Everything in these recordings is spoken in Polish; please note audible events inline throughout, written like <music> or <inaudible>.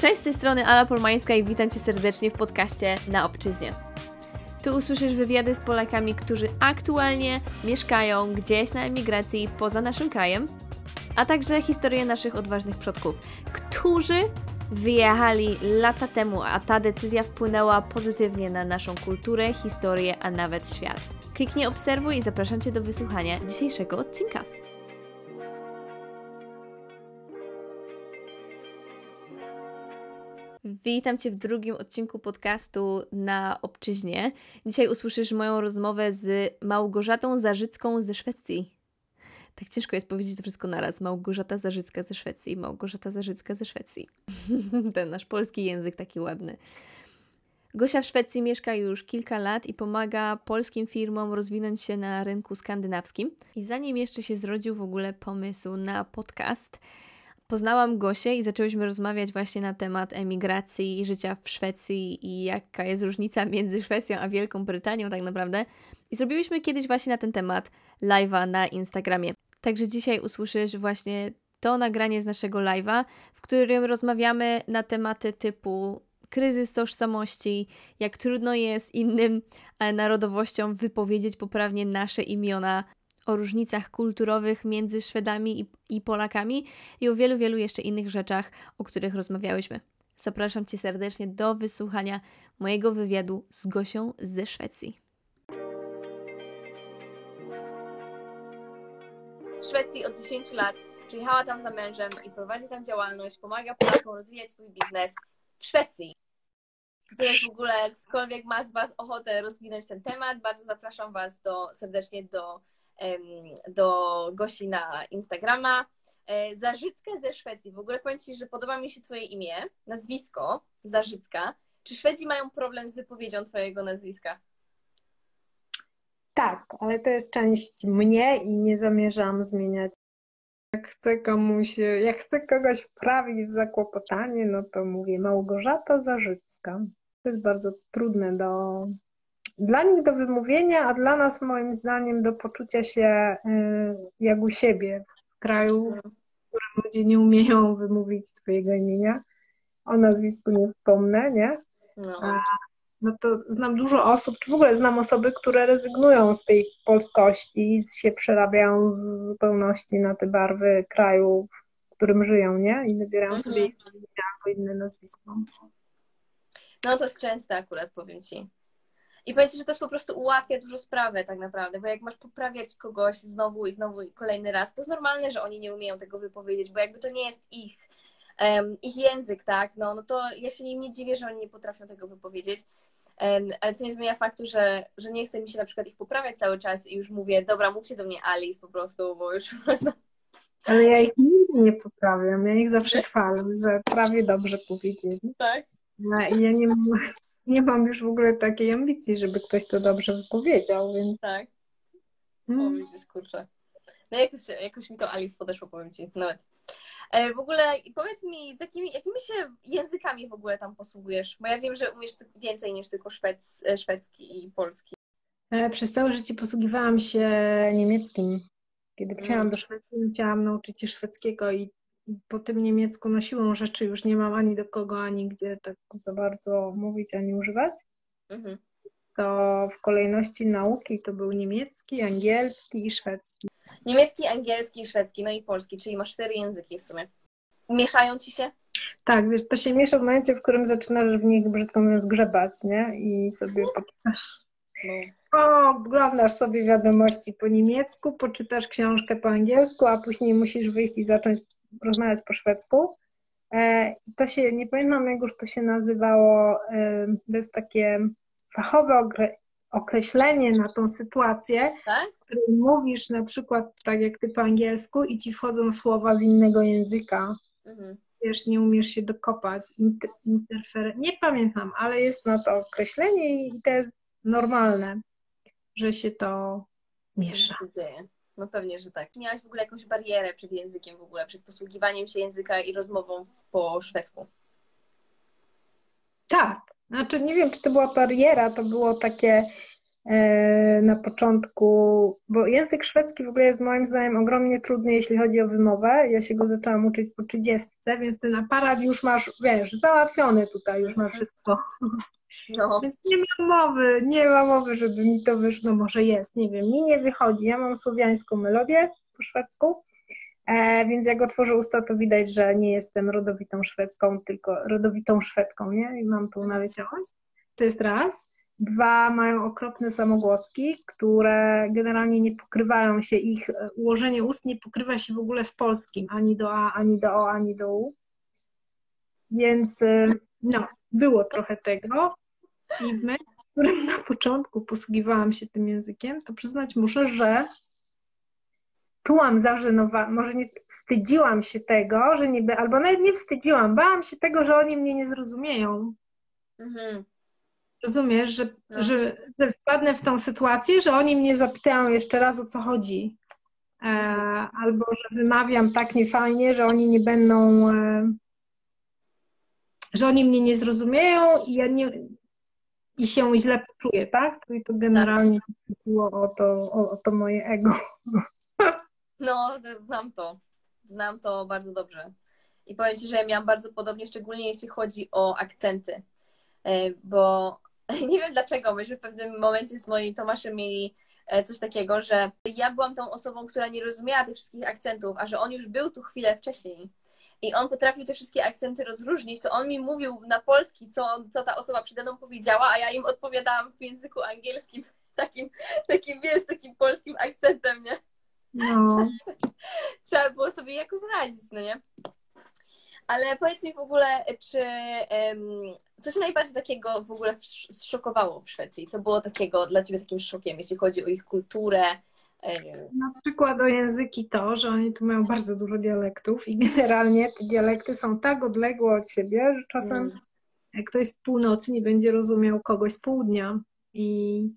Cześć, z tej strony Ala Polmańska i witam Cię serdecznie w podcaście Na Obczyźnie. Tu usłyszysz wywiady z Polakami, którzy aktualnie mieszkają gdzieś na emigracji poza naszym krajem, a także historię naszych odważnych przodków, którzy wyjechali lata temu, a ta decyzja wpłynęła pozytywnie na naszą kulturę, historię, a nawet świat. Kliknij obserwuj i zapraszam Cię do wysłuchania dzisiejszego odcinka. Witam Cię w drugim odcinku podcastu na Obczyźnie. Dzisiaj usłyszysz moją rozmowę z Małgorzatą Zarzycką ze Szwecji. Tak ciężko jest powiedzieć to wszystko naraz. Małgorzata Zarzycka ze Szwecji, Małgorzata Zarzycka ze Szwecji. <laughs> Ten nasz polski język taki ładny. Gosia w Szwecji mieszka już kilka lat i pomaga polskim firmom rozwinąć się na rynku skandynawskim. I zanim jeszcze się zrodził w ogóle pomysł na podcast, poznałam Gosię i zaczęłyśmy rozmawiać właśnie na temat emigracji życia w Szwecji i jaka jest różnica między Szwecją a Wielką Brytanią tak naprawdę. I zrobiłyśmy kiedyś właśnie na ten temat live'a na Instagramie. Także dzisiaj usłyszysz właśnie to nagranie z naszego live'a, w którym rozmawiamy na tematy typu kryzys tożsamości, jak trudno jest innym e, narodowościom wypowiedzieć poprawnie nasze imiona, o różnicach kulturowych między Szwedami i, i Polakami i o wielu, wielu jeszcze innych rzeczach, o których rozmawiałyśmy. Zapraszam Cię serdecznie do wysłuchania mojego wywiadu z Gosią ze Szwecji. W Szwecji od 10 lat przyjechała tam za mężem i prowadzi tam działalność, pomaga Polakom rozwijać swój biznes w Szwecji. Ktoś w ogóle, ktokolwiek ma z Was ochotę rozwinąć ten temat, bardzo zapraszam Was do, serdecznie do do gości na Instagrama. E, Zarzycka ze Szwecji. W ogóle powiem Ci, że podoba mi się Twoje imię, nazwisko Zarzycka. Czy Szwedzi mają problem z wypowiedzią Twojego nazwiska? Tak, ale to jest część mnie i nie zamierzam zmieniać. Jak chcę komuś, jak chcę kogoś wprawić w zakłopotanie, no to mówię Małgorzata Zarzycka. To jest bardzo trudne do, dla nich do wymówienia, a dla nas moim zdaniem do poczucia się y, jak u siebie w kraju, w którym ludzie nie umieją wymówić twojego imienia. O nazwisku nie wspomnę, nie? No. A, no to znam dużo osób, czy w ogóle znam osoby, które rezygnują z tej polskości i się przerabiają w zupełności na te barwy kraju, w którym żyją, nie? I wybierają mhm. sobie inne albo inne nazwisko. No to jest częste akurat, powiem Ci. I powiedzcie, że to jest po prostu ułatwia dużo sprawę tak naprawdę, bo jak masz poprawiać kogoś znowu i znowu i kolejny raz, to jest normalne, że oni nie umieją tego wypowiedzieć, bo jakby to nie jest ich, um, ich język, tak, no, no to ja się im nie dziwię, że oni nie potrafią tego wypowiedzieć. Um, ale co nie zmienia faktu, że, że nie chce mi się na przykład ich poprawiać cały czas i już mówię, dobra, mówcie do mnie Alice po prostu, bo już <laughs> Ale ja ich nigdy nie poprawiam, ja ich zawsze chwalę, że prawie dobrze powiedzieli. Tak. No, I ja nie mam, nie mam już w ogóle takiej ambicji, żeby ktoś to dobrze wypowiedział, więc... Tak. Hmm. O, widzisz, kurczę. No jakoś, jakoś mi to Alice podeszło, powiem Ci, nawet. E, w ogóle powiedz mi, z jakimi, jakimi się językami w ogóle tam posługujesz? Bo ja wiem, że umiesz więcej niż tylko szwec, e, szwedzki i polski. E, przez całe życie posługiwałam się niemieckim. Kiedy przyjechałam mm. do Szwecji, chciałam nauczyć się szwedzkiego i po tym niemiecku no siłą rzeczy już nie mam ani do kogo, ani gdzie tak za bardzo mówić, ani używać. Mhm. To w kolejności nauki to był niemiecki, angielski i szwedzki. Niemiecki, angielski, szwedzki, no i polski, czyli masz cztery języki w sumie. Mieszają ci się? Tak, wiesz, to się miesza w momencie, w którym zaczynasz w nich, brzydko mówiąc, grzebać, nie? I sobie poczytasz. No. O, oglądasz sobie wiadomości po niemiecku, poczytasz książkę po angielsku, a później musisz wyjść i zacząć rozmawiać po szwedzku. E, I to się, nie pamiętam jak już to się nazywało, e, to jest takie fachowe określenie na tą sytuację, tak? w której mówisz na przykład tak jak ty po angielsku i ci wchodzą słowa z innego języka. Mhm. Wiesz, nie umiesz się dokopać. Inter, interfer... Nie pamiętam, ale jest na to określenie i to jest normalne, że się to miesza. No pewnie, że tak. Miałaś w ogóle jakąś barierę przed językiem w ogóle, przed posługiwaniem się języka i rozmową po szwedzku? Tak. Znaczy nie wiem, czy to była bariera, to było takie na początku, bo język szwedzki w ogóle jest moim zdaniem ogromnie trudny, jeśli chodzi o wymowę. Ja się go zaczęłam uczyć po 30, więc ten aparat już masz, wiesz, załatwiony tutaj, już ma wszystko. No. Więc nie ma mowy, nie ma mowy, żeby mi to wyszło. No może jest, nie wiem, mi nie wychodzi. Ja mam słowiańską melodię po szwedzku, e, więc jak otworzę usta, to widać, że nie jestem rodowitą szwedzką, tylko rodowitą szwedką, nie? I mam tą naleciałość. To jest raz. Dwa, mają okropne samogłoski, które generalnie nie pokrywają się, ich e, ułożenie ust nie pokrywa się w ogóle z polskim, ani do A, ani do O, ani do U. Więc e, no, było trochę tego. I my, którym na początku posługiwałam się tym językiem, to przyznać muszę, że czułam zażenowanie, może nie wstydziłam się tego, że niby, albo nawet nie wstydziłam, bałam się tego, że oni mnie nie zrozumieją. Mhm. Rozumiesz, że, no. że, że, wpadnę w tą sytuację, że oni mnie zapytają jeszcze raz o co chodzi. E, albo że wymawiam tak niefajnie, że oni nie będą, e, że oni mnie nie zrozumieją i ja nie, i się źle poczuję, tak? I to generalnie chodziło o to, o, o to moje ego. <laughs> No, znam to. Znam to bardzo dobrze. I powiem Ci, że ja miałam bardzo podobnie, szczególnie jeśli chodzi o akcenty. E, bo <laughs> nie wiem dlaczego, myśmy w pewnym momencie z moim Tomaszem mieli e, coś takiego, że ja byłam tą osobą, która nie rozumiała tych wszystkich akcentów, a że on już był tu chwilę wcześniej i on potrafił te wszystkie akcenty rozróżnić, to on mi mówił na polski, co, co ta osoba przede mną powiedziała, a ja im odpowiadałam w języku angielskim, <laughs> takim, takim wiesz, takim polskim akcentem, nie? No. <laughs> Trzeba było sobie jakoś radzić, no nie? Ale powiedz mi w ogóle, czy co się najbardziej takiego w ogóle zszokowało w Szwecji? Co było takiego dla Ciebie takim szokiem, jeśli chodzi o ich kulturę, na przykład o języki to, że oni tu mają bardzo dużo dialektów i generalnie te dialekty są tak odległe od siebie, że czasem mm. jak ktoś z północy nie będzie rozumiał kogoś z południa. I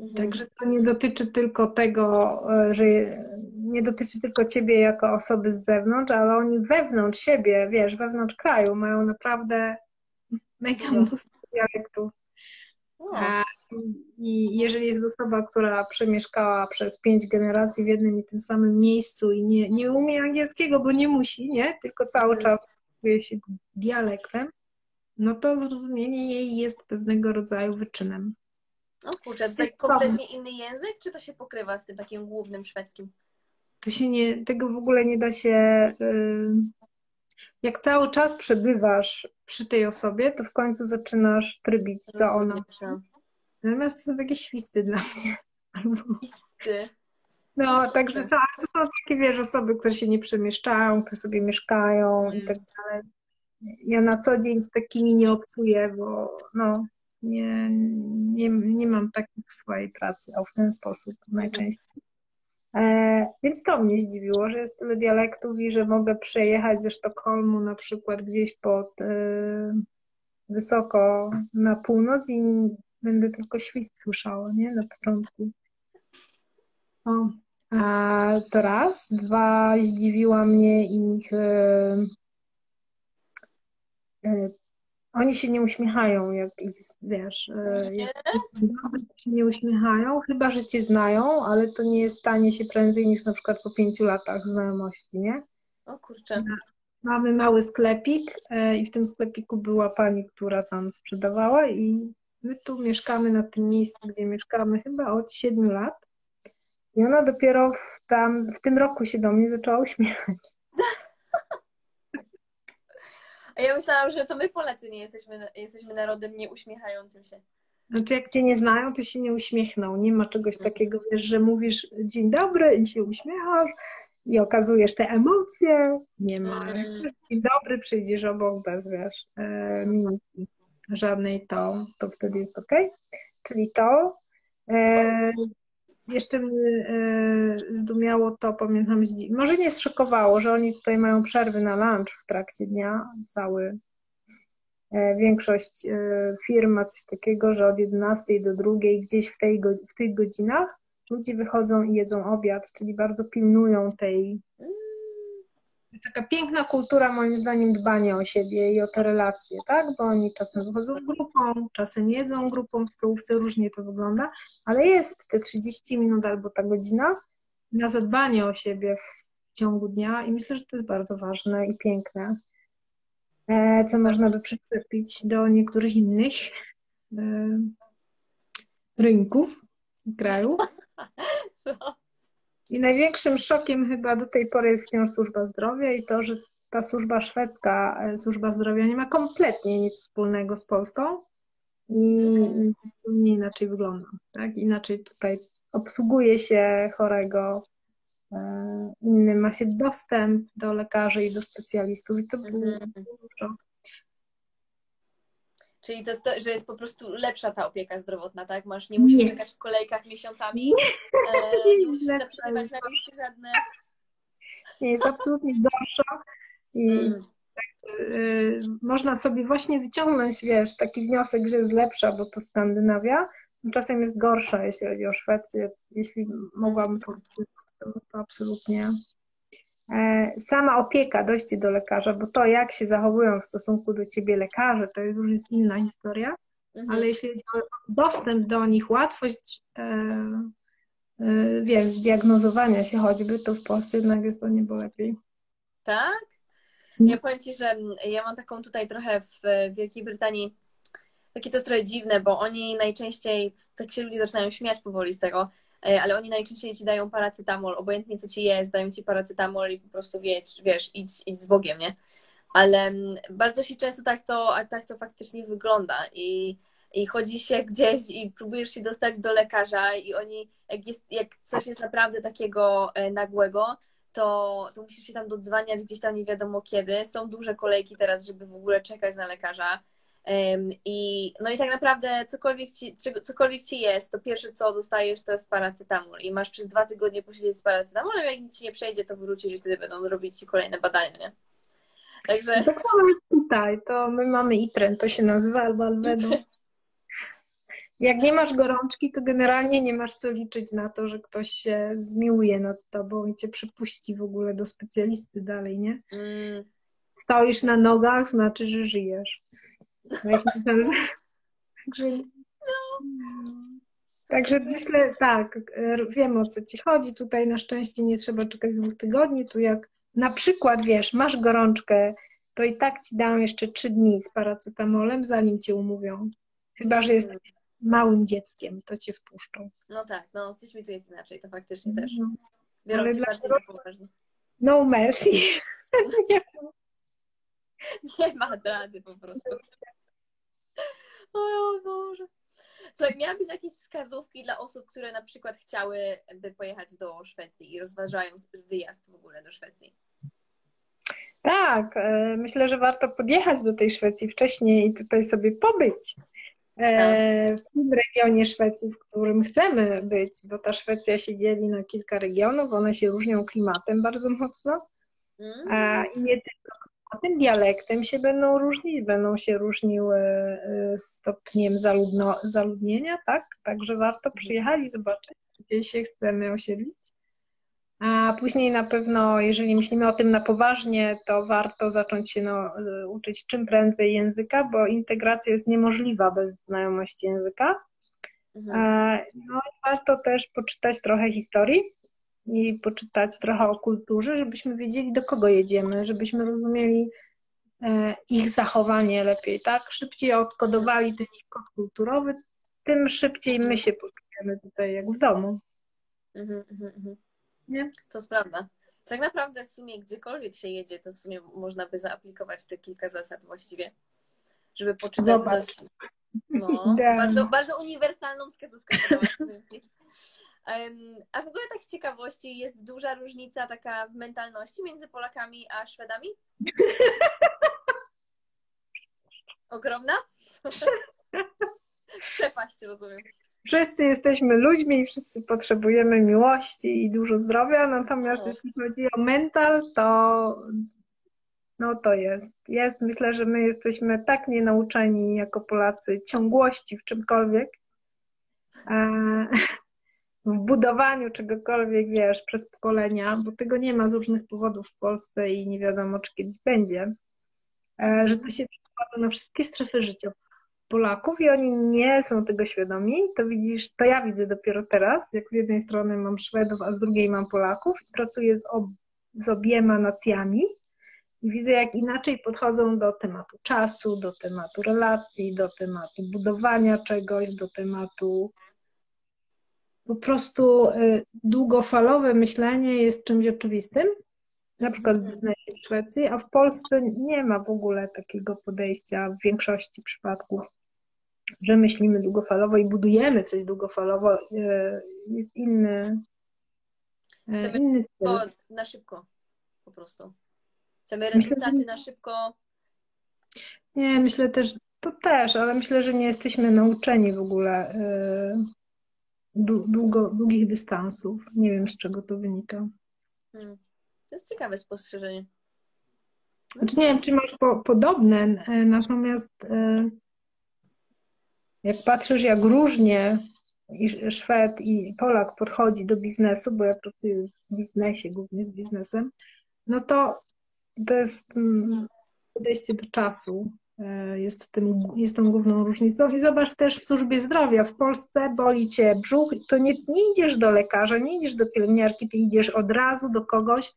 mhm. także to nie dotyczy tylko tego, e, że nie dotyczy tylko ciebie jako osoby z zewnątrz, ale oni wewnątrz siebie, wiesz, wewnątrz kraju mają naprawdę mega no. mnóstwo dialektów. No. I jeżeli jest osoba, która przemieszkała przez pięć generacji w jednym i tym samym miejscu i nie, nie umie angielskiego, bo nie musi, nie? Tylko cały mhm. czas czuje się dialektem, no to zrozumienie jej jest pewnego rodzaju wyczynem. O kurczę, to tak kompletnie inny język, czy to się pokrywa z tym takim głównym szwedzkim? To się nie, tego w ogóle nie da się. Jak cały czas przebywasz przy tej osobie, to w końcu zaczynasz trybić, co ona. Natomiast to są takie świsty dla mnie. <laughs> Świsty. No, także są, to są takie, wiesz, osoby, które się nie przemieszczają, które sobie mieszkają mm. i tak dalej. Ja na co dzień z takimi nie obcuję, bo no, nie, nie, nie mam takich w swojej pracy, a w ten sposób najczęściej. E, więc to mnie zdziwiło, że jest tyle dialektów i że mogę przejechać ze Sztokholmu na przykład gdzieś pod e, wysoko na północ i będę tylko świst słyszała, nie? Na początku. O, a to raz. Dwa, zdziwiła mnie ich... Oni się nie uśmiechają, jak ich, wiesz, e, jak się nie uśmiechają, chyba, że cię znają, ale to nie stanie się prędzej niż na przykład po pięciu latach znajomości, nie? O kurczę. Mamy mały sklepik e, i w tym sklepiku była pani, która tam sprzedawała i My tu mieszkamy na tym miejscu, gdzie mieszkamy chyba od 7 lat. I ona dopiero w, tam, w tym roku się do mnie zaczęła uśmiechać. A ja myślałam, że to my Polacy nie jesteśmy, jesteśmy narodem nieuśmiechającym się. Znaczy, jak cię nie znają, to się nie uśmiechną. Nie ma czegoś mhm. takiego, wiesz, że mówisz dzień dobry i się uśmiechasz i okazujesz te emocje. Nie ma. Mm. Dzień dobry, przyjdziesz obok bez, wiesz, e, żadnej, to, to wtedy jest ok. Czyli to. E, jeszcze mnie e, zdumiało to, pamiętam, może nie zszokowało, że oni tutaj mają przerwy na lunch w trakcie dnia, cały e, większość e, firm ma coś takiego, że od 11 do 2 gdzieś w, tej, w tych godzinach ludzie wychodzą i jedzą obiad, czyli bardzo pilnują tej taka piękna kultura, moim zdaniem, dbania o siebie i o te relacje, tak? Bo oni czasem wychodzą grupą, czasem jedzą grupą w stołówce, różnie to wygląda, ale jest te 30 minut albo ta godzina na zadbanie o siebie w ciągu dnia i myślę, że to jest bardzo ważne i piękne, e, co można by przyczepić do niektórych innych e, rynków i krajów. <laughs> No. I największym szokiem chyba do tej pory jest wciąż służba zdrowia i to, że ta służba szwedzka, e, służba zdrowia nie ma kompletnie nic wspólnego z Polską i zupełnie inaczej wygląda. Tak? Inaczej tutaj obsługuje się chorego, e, inny ma się dostęp do lekarzy i do specjalistów i to był mhm. szok. Czyli to jest to, że jest po prostu lepsza ta opieka zdrowotna, tak? Masz, nie musisz nie. czekać w kolejkach miesiącami, nie, e, <laughs> nie musisz zapisywać na listy żadne. Nie, jest absolutnie gorsza i mm. tak, y, można sobie właśnie wyciągnąć, wiesz, taki wniosek, że jest lepsza, bo to Skandynawia, czasem jest gorsza, jeśli chodzi o Szwecję. Jeśli mogłabym powiedzieć, to, to absolutnie sama opieka, dojście do lekarza, bo to, jak się zachowują w stosunku do ciebie lekarze, to już jest inna historia, mhm. ale jeśli chodzi o dostęp do nich, łatwość, e, e, wiesz, zdiagnozowania się choćby, to w Polsce jednak jest to niebo lepiej. Tak? Mhm. Ja powiem Ci, że ja mam taką tutaj trochę w Wielkiej Brytanii, takie to jest trochę dziwne, bo oni najczęściej, tak się ludzie zaczynają śmiać powoli z tego, E, ale oni najczęściej ci dają paracetamol, obojętnie co ci jest, dają ci paracetamol i po prostu wiesz, wiesz idź, idź z Bogiem, nie? Ale mm, bardzo się często tak to, tak to faktycznie wygląda i, i chodzi się gdzieś i próbujesz się dostać do lekarza i oni, jak, jest, jak coś jest naprawdę takiego e, nagłego, to, to musisz się tam dodzwaniać gdzieś tam nie wiadomo kiedy. Są duże kolejki teraz, żeby w ogóle czekać na lekarza. I, no i tak naprawdę cokolwiek ci, cokolwiek ci jest, to pierwsze co dostajesz to jest paracetamol i masz przez dwa tygodnie posiedzieć z paracetamolem, jak nic ci nie przejdzie, to wrócisz i wtedy będą robić ci kolejne badania, nie? Także... Tak samo jest tutaj, to my mamy IPREN, to się nazywa albo Albedo. Jak nie masz gorączki, to generalnie nie masz co liczyć na to, że ktoś się zmiłuje nad tobą i cię przypuści w ogóle do specjalisty dalej, nie? Mm. Stoisz na nogach, znaczy, że żyjesz. Także, Także myślę, tak, wiem o co ci chodzi. Tutaj na szczęście nie trzeba czekać dwóch tygodni. Tu jak na przykład, wiesz, masz gorączkę, to i tak ci dam jeszcze trzy dni z paracetamolem, zanim cię umówią. Chyba, że jesteś małym dzieckiem, to cię wpuszczą. No tak, no z dziećmi tu jest inaczej, to faktycznie też. No. Biorą Ale cię bardziej poważnie. No mercy. <laughs> nie ma rady po prostu. O Boże. Słuchaj, miałabyś jakieś wskazówki dla osób, które na przykład chciałyby pojechać do Szwecji i rozważają wyjazd w ogóle do Szwecji? Tak, e, myślę, że warto podjechać do tej Szwecji wcześniej i tutaj sobie pobyć. E, tak. W tym regionie Szwecji, w którym chcemy być, bo ta Szwecja się dzieli na kilka regionów, one się różnią klimatem bardzo mocno. Mm. I nie tym dialektem się będą różnić, będą się różniły e, stopniem zaludno, zaludnienia, tak? Także warto przyjechać i zobaczyć, gdzie się chcemy osiedlić. A później na pewno, jeżeli myślimy o tym na poważnie, to warto zacząć się no, e, uczyć czym prędzej języka, bo integracja jest niemożliwa bez znajomości języka. Mhm. No i warto też poczytać trochę historii, i poczytać trochę o kulturze, żebyśmy wiedzieli, do kogo jedziemy, żebyśmy rozumieli e, ich zachowanie lepiej, tak? Szybciej odkodowali ten ich kod kulturowy, tym szybciej my się poczujemy tutaj jak w domu. Mhm, mhm, mhm. Nie? To jest prawda. Tak naprawdę w sumie gdziekolwiek się jedzie, to w sumie można by zaaplikować te kilka zasad właściwie, żeby poczytać Zobacz. coś. No, bardzo, bardzo uniwersalną wskazówkę. <laughs> A w ogóle tak z ciekawości, jest duża różnica taka w mentalności między Polakami a Szwedami? <laughs> Ogromna? <laughs> Przepaść, rozumiem. Wszyscy jesteśmy ludźmi i wszyscy potrzebujemy miłości i dużo zdrowia, natomiast no. jeśli chodzi o mental, to no to jest. Jest, myślę, że my jesteśmy tak nienauczeni jako Polacy ciągłości w czymkolwiek, <laughs> w budowaniu czegokolwiek, wiesz, przez pokolenia, bo tego nie ma z różnych powodów w Polsce i nie wiadomo, czy kiedyś będzie, e, że to się przekłada na wszystkie strefy życia Polaków i oni nie są tego świadomi, to widzisz, to ja widzę dopiero teraz, jak z jednej strony mam Szwedów, a z drugiej mam Polaków i pracuję z, ob, z obiema nacjami i widzę, jak inaczej podchodzą do tematu czasu, do tematu relacji, do tematu budowania czegoś, do tematu po prostu y, długofalowe myślenie jest czymś oczywistym, na przykład w Szwecji, a w Polsce nie ma w ogóle takiego podejścia w większości przypadków, że myślimy długofalowo i budujemy coś długofalowo. Y, jest inny, y, Chcemy inny styl. na szybko, po prostu. Chcemy rezultaty na szybko. Nie, myślę też, to też, ale myślę, że nie jesteśmy nauczeni w ogóle długo, długich dystansów. Nie wiem, z czego to wynika. Hmm. To jest ciekawe spostrzeżenie. Znaczy, nie wiem, czy masz po, podobne, e, natomiast e, jak patrzysz, jak różnie Szwed i Polak podchodzi do biznesu, bo ja pracuję w biznesie, głównie z biznesem, no to to jest mm, podejście do czasu, jest, tym, jest tą główną różnicą. I zobacz też w służbie zdrowia. W Polsce boli cię brzuch, to nie, nie idziesz do lekarza, nie idziesz do pielęgniarki, ty idziesz od razu do kogoś,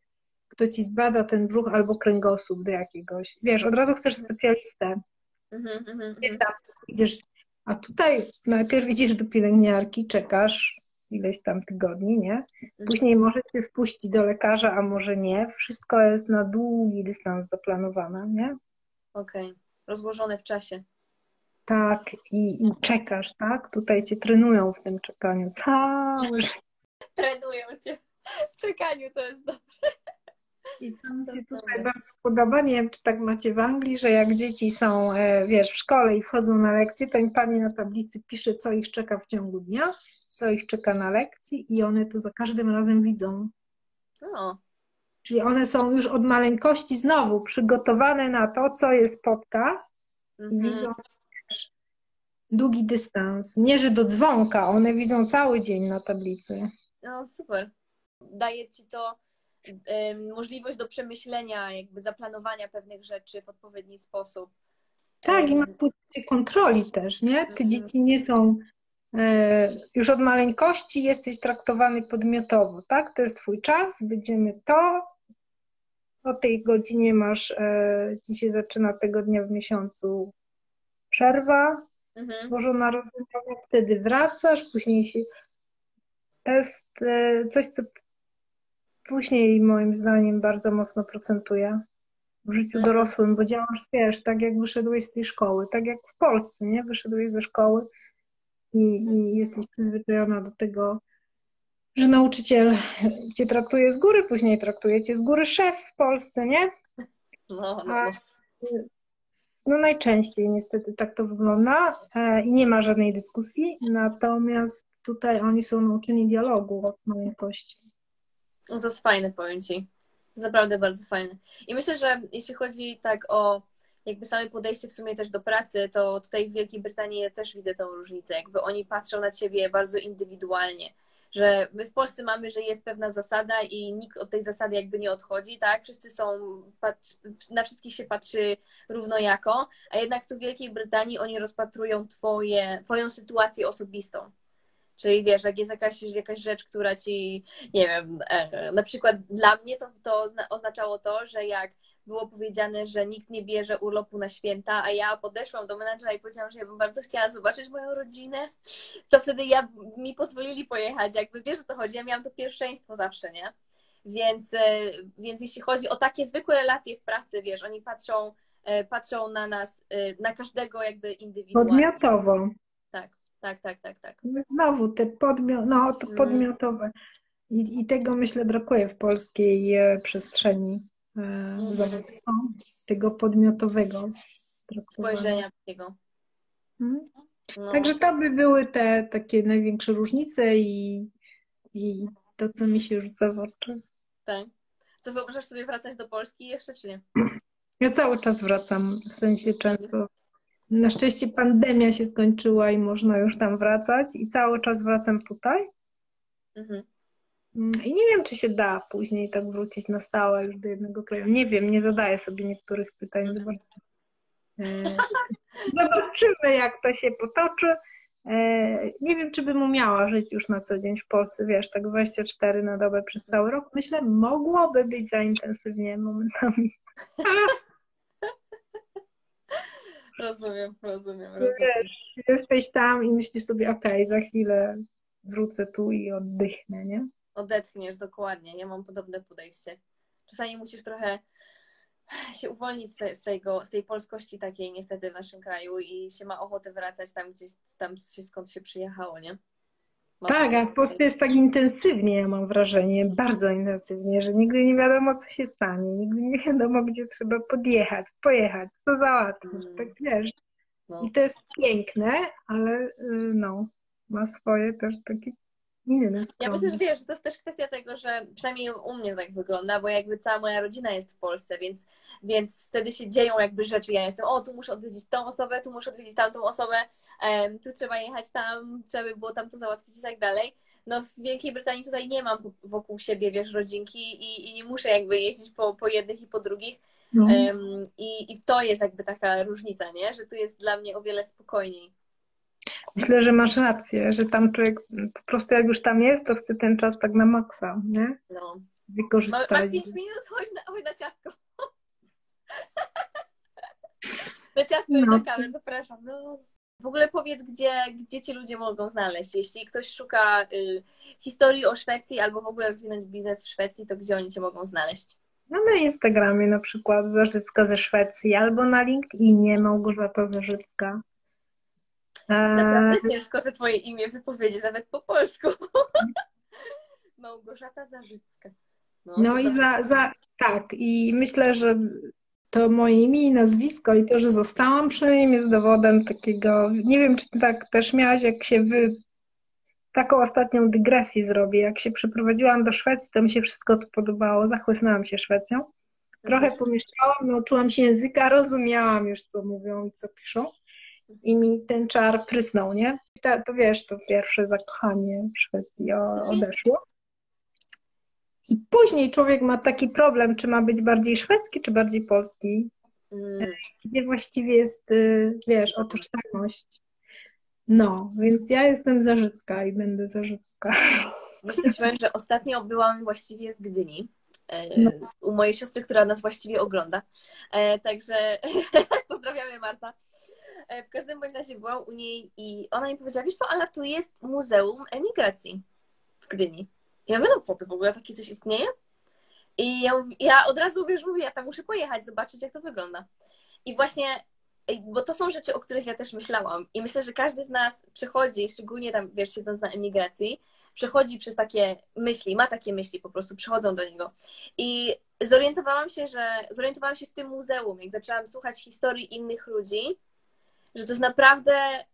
kto ci zbada ten brzuch albo kręgosłup do jakiegoś. Wiesz, od razu chcesz specjalistę. Mhm, mhm, mhm. tam idziesz, a tutaj najpierw idziesz do pielęgniarki, czekasz ileś tam tygodni, nie? Później może cię wpuścić do lekarza, a może nie. Wszystko jest na długi dystans zaplanowane, nie? Okej. Okay rozłożone w czasie. Tak, i, i czekasz, tak? Tutaj cię trenują w tym czekaniu. Całe Trenują cię w czekaniu, to jest dobre. I co mi się tutaj bardzo podoba, nie wiem, czy tak macie w Anglii, że jak dzieci są, e, wiesz, w szkole i wchodzą na lekcje, to im pani na tablicy pisze, co ich czeka w ciągu dnia, co ich czeka na lekcji i one to za każdym razem widzą. No. Czyli one są już od maleńkości znowu przygotowane na to, co je spotka i mhm. widzą długi dystans. Nie, że do dzwonka, one widzą cały dzień na tablicy. No super. Daje ci to y, możliwość do przemyślenia, jakby zaplanowania pewnych rzeczy w odpowiedni sposób. Tak, i ma poczucie kontroli też, nie? Te mhm. dzieci nie są e, już od maleńkości jesteś traktowany podmiotowo, tak? To jest twój czas, będziemy to, o tej godzinie masz, e, dzisiaj zaczyna tego dnia w miesiącu przerwa, mhm. złożona rozmowa, wtedy wracasz, później się, to jest e, coś, co później moim zdaniem bardzo mocno procentuje w życiu mhm. dorosłym, bo działasz, wiesz, tak jak wyszedłeś z tej szkoły, tak jak w Polsce, nie? Wyszedłeś ze szkoły i, i jesteś przyzwyczajona do tego, że nauczyciel cię traktuje z góry, później traktuje cię z góry szef w Polsce, nie? No, no, no. no najczęściej niestety tak to wygląda e, i nie ma żadnej dyskusji, natomiast tutaj oni są nauczeni dialogu od maleńkości. No to jest fajne, powiem Ci. Naprawdę bardzo fajne. I myślę, że jeśli chodzi tak o jakby same podejście w sumie też do pracy, to tutaj w Wielkiej Brytanii ja też widzę tą różnicę. Jakby oni patrzą na Ciebie bardzo indywidualnie że my w Polsce mamy, że jest pewna zasada i nikt od tej zasady jakby nie odchodzi, tak? Wszyscy są, na wszystkich się patrzy równojako, a jednak tu w Wielkiej Brytanii oni rozpatrują twoje, twoją sytuację osobistą. Czyli wiesz, jak jest jakaś, jakaś rzecz, która ci, nie wiem, e, na przykład dla mnie to, to oznaczało to, że jak było powiedziane, że nikt nie bierze urlopu na święta, a ja podeszłam do menadżera i powiedziałam, że ja bym bardzo chciała zobaczyć moją rodzinę, to wtedy ja, mi pozwolili pojechać. Jakby wiesz o co chodzi, ja miałam to pierwszeństwo zawsze, nie? Więc, e, więc jeśli chodzi o takie zwykłe relacje w pracy, wiesz, oni patrzą, e, patrzą na nas, na każdego jakby indywidualnie. Podmiotowo. Tak tak, tak, tak, tak. Znowu te podmiot, no, to mm. podmiotowe. I, I tego myślę brakuje w polskiej e, przestrzeni e, mm. zawodowej, tego podmiotowego spojrzenia takiego. Hmm? No. Także to by były te takie największe różnice i, i to, co mi się rzuca w oczy. Tak. To wyobrażasz sobie wracać do Polski jeszcze, czy nie? Ja cały czas wracam, w sensie często na szczęście pandemia się skończyła i można już tam wracać i cały czas wracam tutaj. Mhm. Mm, I nie wiem, czy się da później tak wrócić na stałe już do jednego kraju. Nie wiem, nie zadaję sobie niektórych pytań. Zobaczymy, Zobaczymy jak to się potoczy. E, nie wiem, czy bym umiała żyć już na co dzień w Polsce, wiesz, tak 24 na dobę przez cały rok. Myślę, mogłoby być za intensywnie momentami. <laughs> Rozumiem, rozumiem, rozumiem. Wiesz, jesteś tam i myślisz sobie, okej, okay, za chwilę wrócę tu i oddychnę, nie? Odetchniesz, dokładnie. Ja mam podobne podejście. Czasami musisz trochę się uwolnić z, tego, z tej polskości takiej niestety w naszym kraju i się ma ochotę wracać tam gdzieś, tam skąd się przyjechało, nie? Tak, a w Polsce jest tak intensywnie, ja mam wrażenie, bardzo intensywnie, że nigdy nie wiadomo, co się stanie, nigdy nie wiadomo, gdzie trzeba podjechać, pojechać, co załatwić, mm. tak wiesz. No. I to jest piękne, ale y, no, ma swoje też takie inne Ja myślę, że wiesz, że to jest też kwestia tego, że przynajmniej u mnie tak wygląda, bo jakby cała moja rodzina jest w Polsce, więc, więc wtedy się dzieją jakby rzeczy. Ja jestem, o, tu muszę odwiedzić tą osobę, tu muszę odwiedzić tamtą osobę, tu trzeba jechać tam, trzeba by było tam to załatwić i tak dalej. No w Wielkiej Brytanii tutaj nie mam wokół siebie, wiesz, rodzinki i, i nie muszę jakby jeździć po, po jednych i po drugich. No. I, I to jest jakby taka różnica, nie? Że tu jest dla mnie o wiele spokojniej. Myślę, że masz rację, że tam człowiek po prostu jak już tam jest, to chce ten czas tak na maksa, nie? No. Wykorzystać. Masz pięć minut, chodź na, chodź na ciastko. <laughs> na ciastko no. i na kawę, zapraszam. No. W ogóle powiedz, gdzie, gdzie ci ludzie mogą znaleźć. Jeśli ktoś szuka y, historii o Szwecji albo w ogóle rozwinąć biznes w Szwecji, to gdzie oni cię mogą znaleźć? No na Instagramie na przykład Zarzycka ze Szwecji albo na LinkedInie Małgorzata Zarzycka. Naprawdę ciężko to twoje imię wypowiedzieć, nawet po polsku. <laughs> Małgorzata Zarzycka. No, no i za, za, tak, i myślę, że to moje imię i nazwisko i to, że zostałam przy nim jest dowodem takiego, nie wiem, czy ty tak też miałaś, jak się wy... Taką ostatnią dygresję zrobię. Jak się przeprowadziłam do Szwecji, to mi się wszystko to podobało. Zachłysnęłam się Szwecją. Trochę mhm. pomieszkałam, nauczyłam się języka, rozumiałam już, co mówią i co piszą i mi ten czar prysnął, nie? To, to wiesz, to pierwsze zakochanie w Szwecji odeszło. I później człowiek ma taki problem, czy ma być bardziej szwedzki, czy bardziej polski. Mm. Gdzie właściwie jest, y, wiesz, o tożsamość. No, więc ja jestem Zarzycka i będę Zarzycka. Myślę, że ostatnio byłam właściwie w Gdyni. E, no. U mojej siostry, która nas właściwie ogląda. E, także <laughs> pozdrawiamy Marta. E, w każdym bądź razie byłam u niej i ona mi powiedziała, wiesz co, ale tu jest Muzeum Emigracji w Gdyni. Ja mówię, no co, to w ogóle takie coś istnieje? I ja, ja od razu, wiesz, mówię, ja tam muszę pojechać, zobaczyć, jak to wygląda. I właśnie, bo to są rzeczy, o których ja też myślałam. I myślę, że każdy z nas przechodzi, szczególnie tam, wiesz, siedząc na emigracji, przechodzi przez takie myśli, ma takie myśli, po prostu przychodzą do niego. I zorientowałam się, że zorientowałam się w tym muzeum, jak zaczęłam słuchać historii innych ludzi, że to jest naprawdę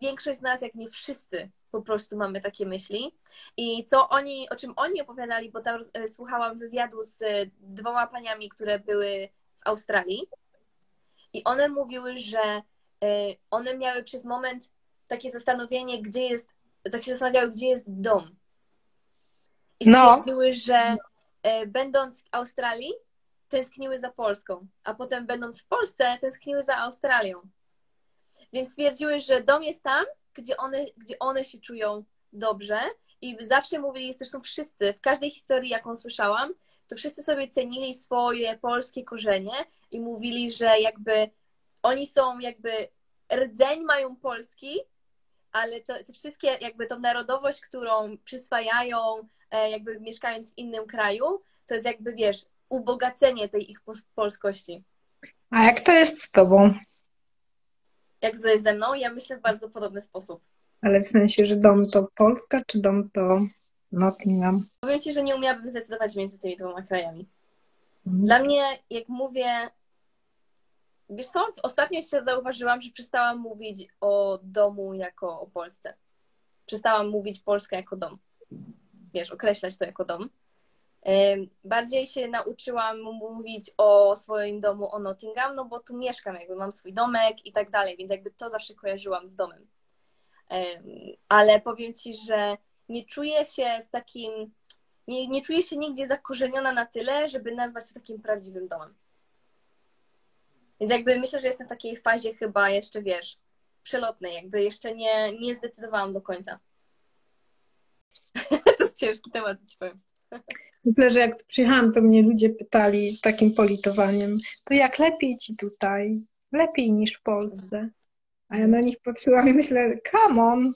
większość z nas, jak nie wszyscy, po prostu mamy takie myśli. I co oni, o czym oni opowiadali, bo tam e, słuchałam wywiadu z dwoma paniami, które były w Australii. I one mówiły, że e, one miały przez moment takie zastanowienie, gdzie jest, tak się zastanawiały, gdzie jest dom. I no. stwierdziły, no. że e, będąc w Australii, tęskniły za Polską, a potem będąc w Polsce, tęskniły za Australią. Więc stwierdziły, że dom jest tam, gdzie one, gdzie one się czują dobrze i zawsze mówili, zresztą wszyscy, w każdej historii, jaką słyszałam, to wszyscy sobie cenili swoje polskie korzenie i mówili, że jakby oni są jakby rdzeń mają polski, ale to, to wszystkie jakby tą narodowość, którą przyswajają e, jakby mieszkając w innym kraju, to jest jakby, wiesz, ubogacenie tej ich polskości. A jak to jest z tobą? Jak ze, ze mną. Ja myślę w bardzo podobny sposób. Ale w sensie, że dom to Polska, czy dom to Nottingham? Powiem Ci, że nie umiałabym zdecydować między tymi dwoma krajami. Mhm. Dla mnie, jak mówię, wiesz co, ostatnio się zauważyłam, że przestałam mówić o domu jako o Polsce. Przestałam mówić Polska jako dom. Wiesz, określać to jako dom. Bardziej się nauczyłam mówić o swoim domu, o Nottingham, no bo tu mieszkam, jakby mam swój domek i tak dalej, więc jakby to zawsze kojarzyłam z domem. Ale powiem Ci, że nie czuję się w takim, nie, nie czuję się nigdzie zakorzeniona na tyle, żeby nazwać to takim prawdziwym domem. Więc jakby myślę, że jestem w takiej fazie chyba jeszcze, wiesz, przelotnej, jakby jeszcze nie, nie zdecydowałam do końca. <laughs> to jest ciężki temat, ci powiem. Myślę, że jak tu przyjechałam, to mnie ludzie pytali z takim politowaniem, to jak lepiej ci tutaj? Lepiej niż w Polsce. A ja na nich patrzyłam i myślę, come on.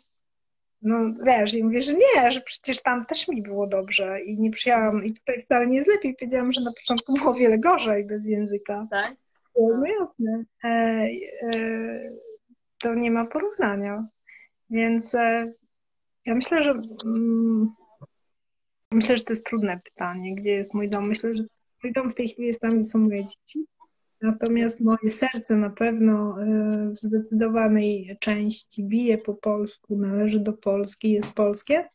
No wiesz, i mówię, że nie, że przecież tam też mi było dobrze i nie przyjechałam i tutaj wcale nie jest lepiej. Powiedziałam, że na początku było o wiele gorzej bez języka. Tak? No jasne. E, e, to nie ma porównania. Więc e, ja myślę, że mm, myślę, że to jest trudne pytanie, gdzie jest mój dom. Myślę, że mój dom w tej chwili jest tam, gdzie są moje dzieci. Natomiast moje serce na pewno e, w zdecydowanej części bije po polsku, należy do Polski, jest polskie.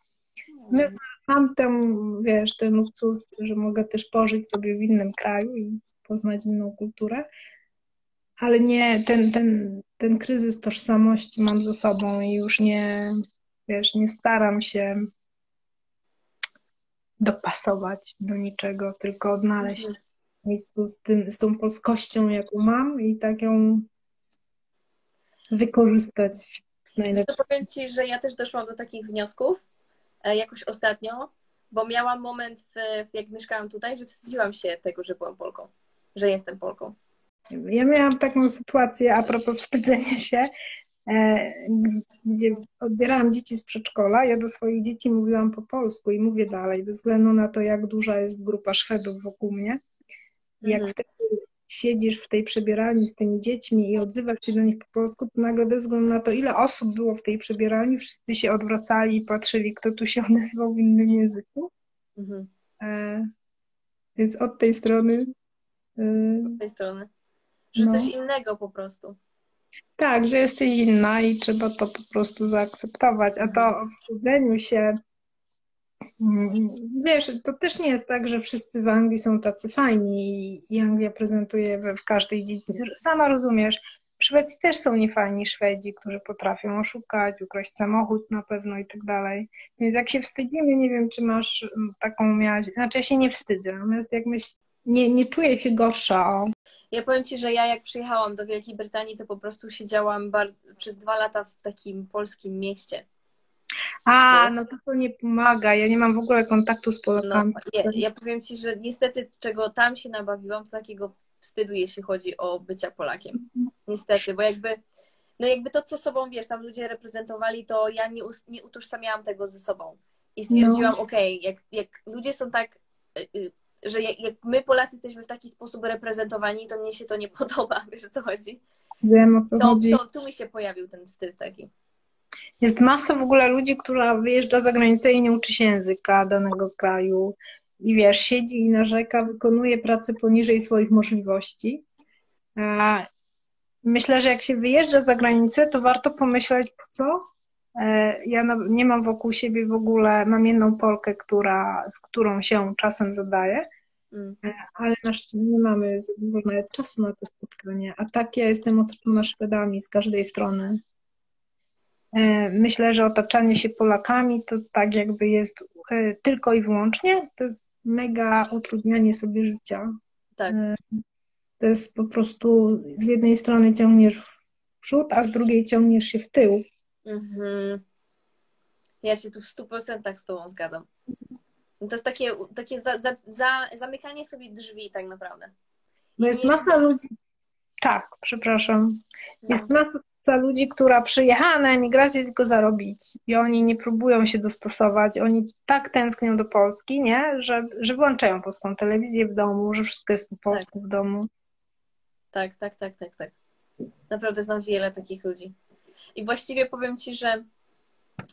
Natomiast mam ten, wiesz, ten luksus, że mogę też pożyć sobie w innym kraju i poznać inną kulturę, ale nie, ten, ten, ten kryzys tożsamości mam ze sobą i już nie, wiesz, nie staram się dopasować do niczego, tylko odnaleźć mhm. miejscu z, tym, z tą polskością, jaką mam i tak ją wykorzystać najlepiej. To powiem Ci, że ja też doszłam do takich wniosków e, jakoś ostatnio, bo miałam moment, w, jak mieszkałam tutaj, że wstydziłam się tego, że byłam Polką, że jestem Polką. Ja miałam taką sytuację a propos wstydzenia się, gdzie odbierałam dzieci z przedszkola. Ja do swoich dzieci mówiłam po polsku i mówię dalej, bez względu na to, jak duża jest grupa szwedów wokół mnie. Jak mhm. wtedy siedzisz w tej przebieralni z tymi dziećmi i odzywasz się do nich po polsku, to nagle bez względu na to, ile osób było w tej przebieralni, wszyscy się odwracali i patrzyli, kto tu się <laughs> odezwał w innym języku. Mhm. E, więc od tej strony. E, od tej strony. Że no. coś innego po prostu. Tak, że jesteś inna i trzeba to po prostu zaakceptować. A to o wstydzeniu się, mm, wiesz, to też nie jest tak, że wszyscy w Anglii są tacy fajni i Anglia prezentuje we, w każdej dziedzinie. Sama rozumiesz, w Szwecji też są niefajni Szwedzi, którzy potrafią oszukać, ukraść samochód na pewno i tak dalej. Więc jak się wstydzimy, nie wiem, czy masz mm, taką miałaś, znaczy ja się nie wstydzę, natomiast jak myśl, nie, nie czuję się gorsza ja powiem Ci, że ja jak przyjechałam do Wielkiej Brytanii, to po prostu siedziałam przez dwa lata w takim polskim mieście. A, no to to nie pomaga. Ja nie mam w ogóle kontaktu z Polakami. No, ja, ja powiem Ci, że niestety czego tam się nabawiłam, to takiego wstydu, jeśli chodzi o bycia Polakiem. Niestety, bo jakby no jakby to, co sobą, wiesz, tam ludzie reprezentowali, to ja nie, nie utożsamiałam tego ze sobą. I stwierdziłam, no. okej, okay, jak, jak ludzie są tak y, y, że jak, my Polacy jesteśmy w taki sposób reprezentowani, to mnie się to nie <laughs> podoba, wiesz o co chodzi? Wiem o co to, chodzi. To, tu mi się pojawił ten styl taki. Jest masa w ogóle ludzi, która wyjeżdża za granicę i nie uczy się języka danego kraju. I wiesz, siedzi i narzeka, wykonuje pracę poniżej swoich możliwości. Myślę, że jak się wyjeżdża za granicę, to warto pomyśleć, po co? E, ja nie mam wokół siebie w ogóle, mam jedną Polkę, która, z którą się czasem zadaję, mm. E, ale na szczęście nie mamy nawet czasu na te spotkania. A tak ja jestem otoczona Szwedami z każdej strony. E, myślę, że otaczanie się Polakami to tak jakby jest tylko i wyłącznie, to jest mega utrudnianie sobie życia. Tak. To jest po prostu z jednej strony ciągniesz w przód, a z drugiej ciągniesz się w tył. Mhm. Ja się tu w 100% z Tobą zgadzam. To jest takie, takie za, za, za, zamykanie sobie drzwi tak naprawdę. No jest nie... masa ludzi. Tak, przepraszam. No. Jest masa ludzi, która przyjechała na emigrację tylko zarobić i oni nie próbują się dostosować. Oni tak tęsknią do Polski, nie? Że, że włączają polską telewizję w domu, że wszystko jest po polsku tak. w domu. Tak, tak, tak, tak, tak. Naprawdę znam wiele takich ludzi. I właściwie powiem Ci, że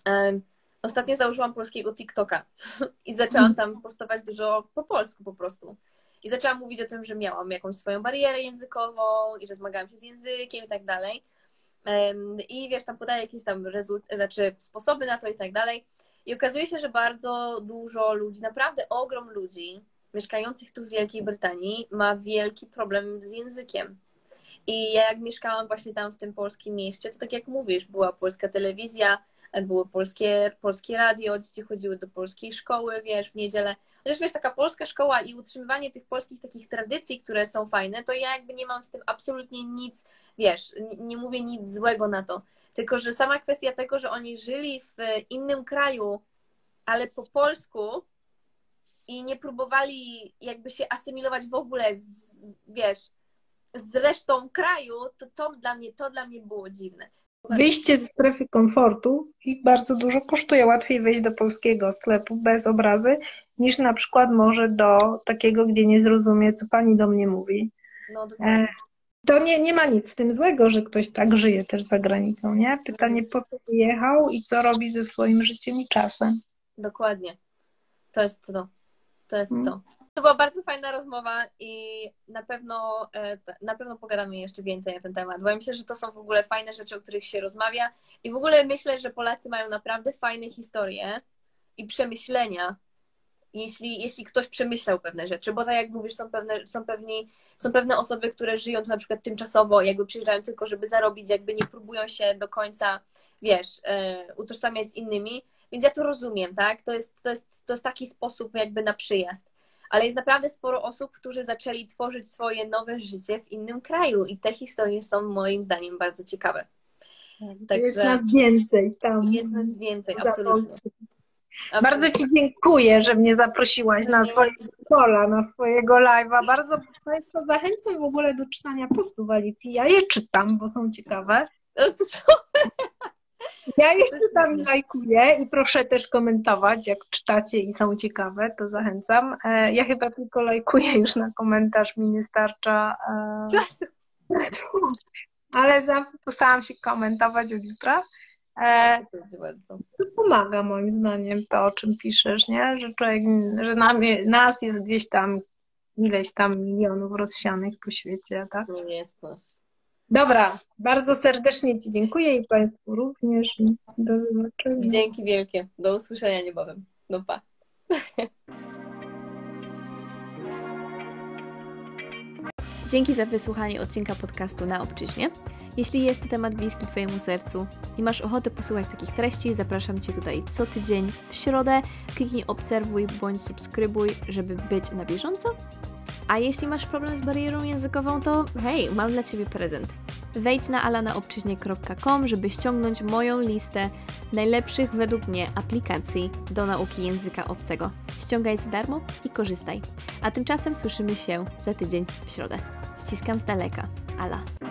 um, ostatnio założyłam polskiego TikToka <laughs> i zaczęłam tam postować dużo po polsku po prostu. I zaczęłam mówić o tym, że miałam jakąś swoją barierę językową i że zmagałam się z językiem i tak dalej. I wiesz, tam podaję jakieś tam rezult- znaczy sposoby na to i tak dalej. I okazuje się, że bardzo dużo ludzi, naprawdę ogrom ludzi mieszkających tu w Wielkiej Brytanii ma wielki problem z językiem. I ja jak mieszkałam właśnie tam w tym polskim mieście, to tak jak mówisz, była polska telewizja, było polskie, polskie radio, dzieci chodziły do polskiej szkoły, wiesz, w niedzielę. Chociaż wiesz, taka polska szkoła i utrzymywanie tych polskich takich tradycji, które są fajne, to ja jakby nie mam z tym absolutnie nic, wiesz, nie, nie mówię nic złego na to. Tylko, że sama kwestia tego, że oni żyli w innym kraju, ale po polsku i nie próbowali jakby się asymilować w ogóle z, wiesz, z resztą kraju, to, to dla mnie, to dla mnie było dziwne. Wyjście ze strefy komfortu i bardzo dużo kosztuje. Łatwiej wejść do polskiego sklepu bez obrazy, niż na przykład może do takiego, gdzie nie zrozumie, co pani do mnie mówi. No, e, to nie, nie ma nic w tym złego, że ktoś tak żyje też za granicą, nie? Pytanie, po co wyjechał i co robi ze swoim życiem i czasem. Dokładnie. To jest to. To jest to. To była bardzo fajna rozmowa i na pewno, e, na pewno pogadamy jeszcze więcej na ten temat, bo ja myślę, że to są w ogóle fajne rzeczy, o których się rozmawia i w ogóle myślę, że Polacy mają naprawdę fajne historie i przemyślenia, jeśli, jeśli ktoś przemyślał pewne rzeczy, bo tak jak mówisz, są pewne, są, pewni, są pewne osoby, które żyją tu na przykład tymczasowo, jakby przyjeżdżają tylko, żeby zarobić, jakby nie próbują się do końca, wiesz, e, utożsamiać z innymi, więc ja to rozumiem, tak? To jest, to jest, to jest taki sposób jakby na przyjazd ale jest naprawdę sporo osób, którzy zaczęli tworzyć swoje nowe życie w innym kraju i te historie są moim zdaniem bardzo ciekawe. Tak, Także jest nas więcej tam. Jest nas więcej, absolutnie. Bardzo Ci dziękuję, że mnie zaprosiłaś na Twoje pola, na swojego live'a. Bardzo Państwa zachęcam w ogóle do czytania postów Alicji. Ja je czytam, bo są ciekawe. No <laughs> ja jeszcze tam lajkuję i proszę też komentować, jak czytacie i są ciekawe, to zachęcam. E, ja chyba tylko lajkuję już na komentarz, mi nie starcza e, czasu. Ale zawsze postaram się komentować od jutra. E, to pomaga moim zdaniem to, o czym piszesz, nie? Że człowiek, że nas jest gdzieś tam ileś tam milionów rozsianych po świecie, tak? Nie jest nas. Dobra, bardzo serdecznie Ci dziękuję i Państwu również. Do zobaczenia. Dzięki wielkie. Do usłyszenia niebawem. No pa. <laughs> Dzięki za wysłuchanie odcinka podcastu na obczyźnie. Jeśli jest to temat bliski Twojemu sercu i masz ochotę posłuchać takich treści, zapraszam Cię tutaj co tydzień w środę. Kliknij obserwuj bądź subskrybuj, żeby być na bieżąco a jeśli masz problem z barierą językową, to hej, mam dla Ciebie prezent. Wejdź na alanaobczyźnie.com, żeby ściągnąć moją listę najlepszych według mnie aplikacji do nauki języka obcego. Ściągaj za darmo i korzystaj. A tymczasem słyszymy się za tydzień w środę. Ściskam z daleka. Ala.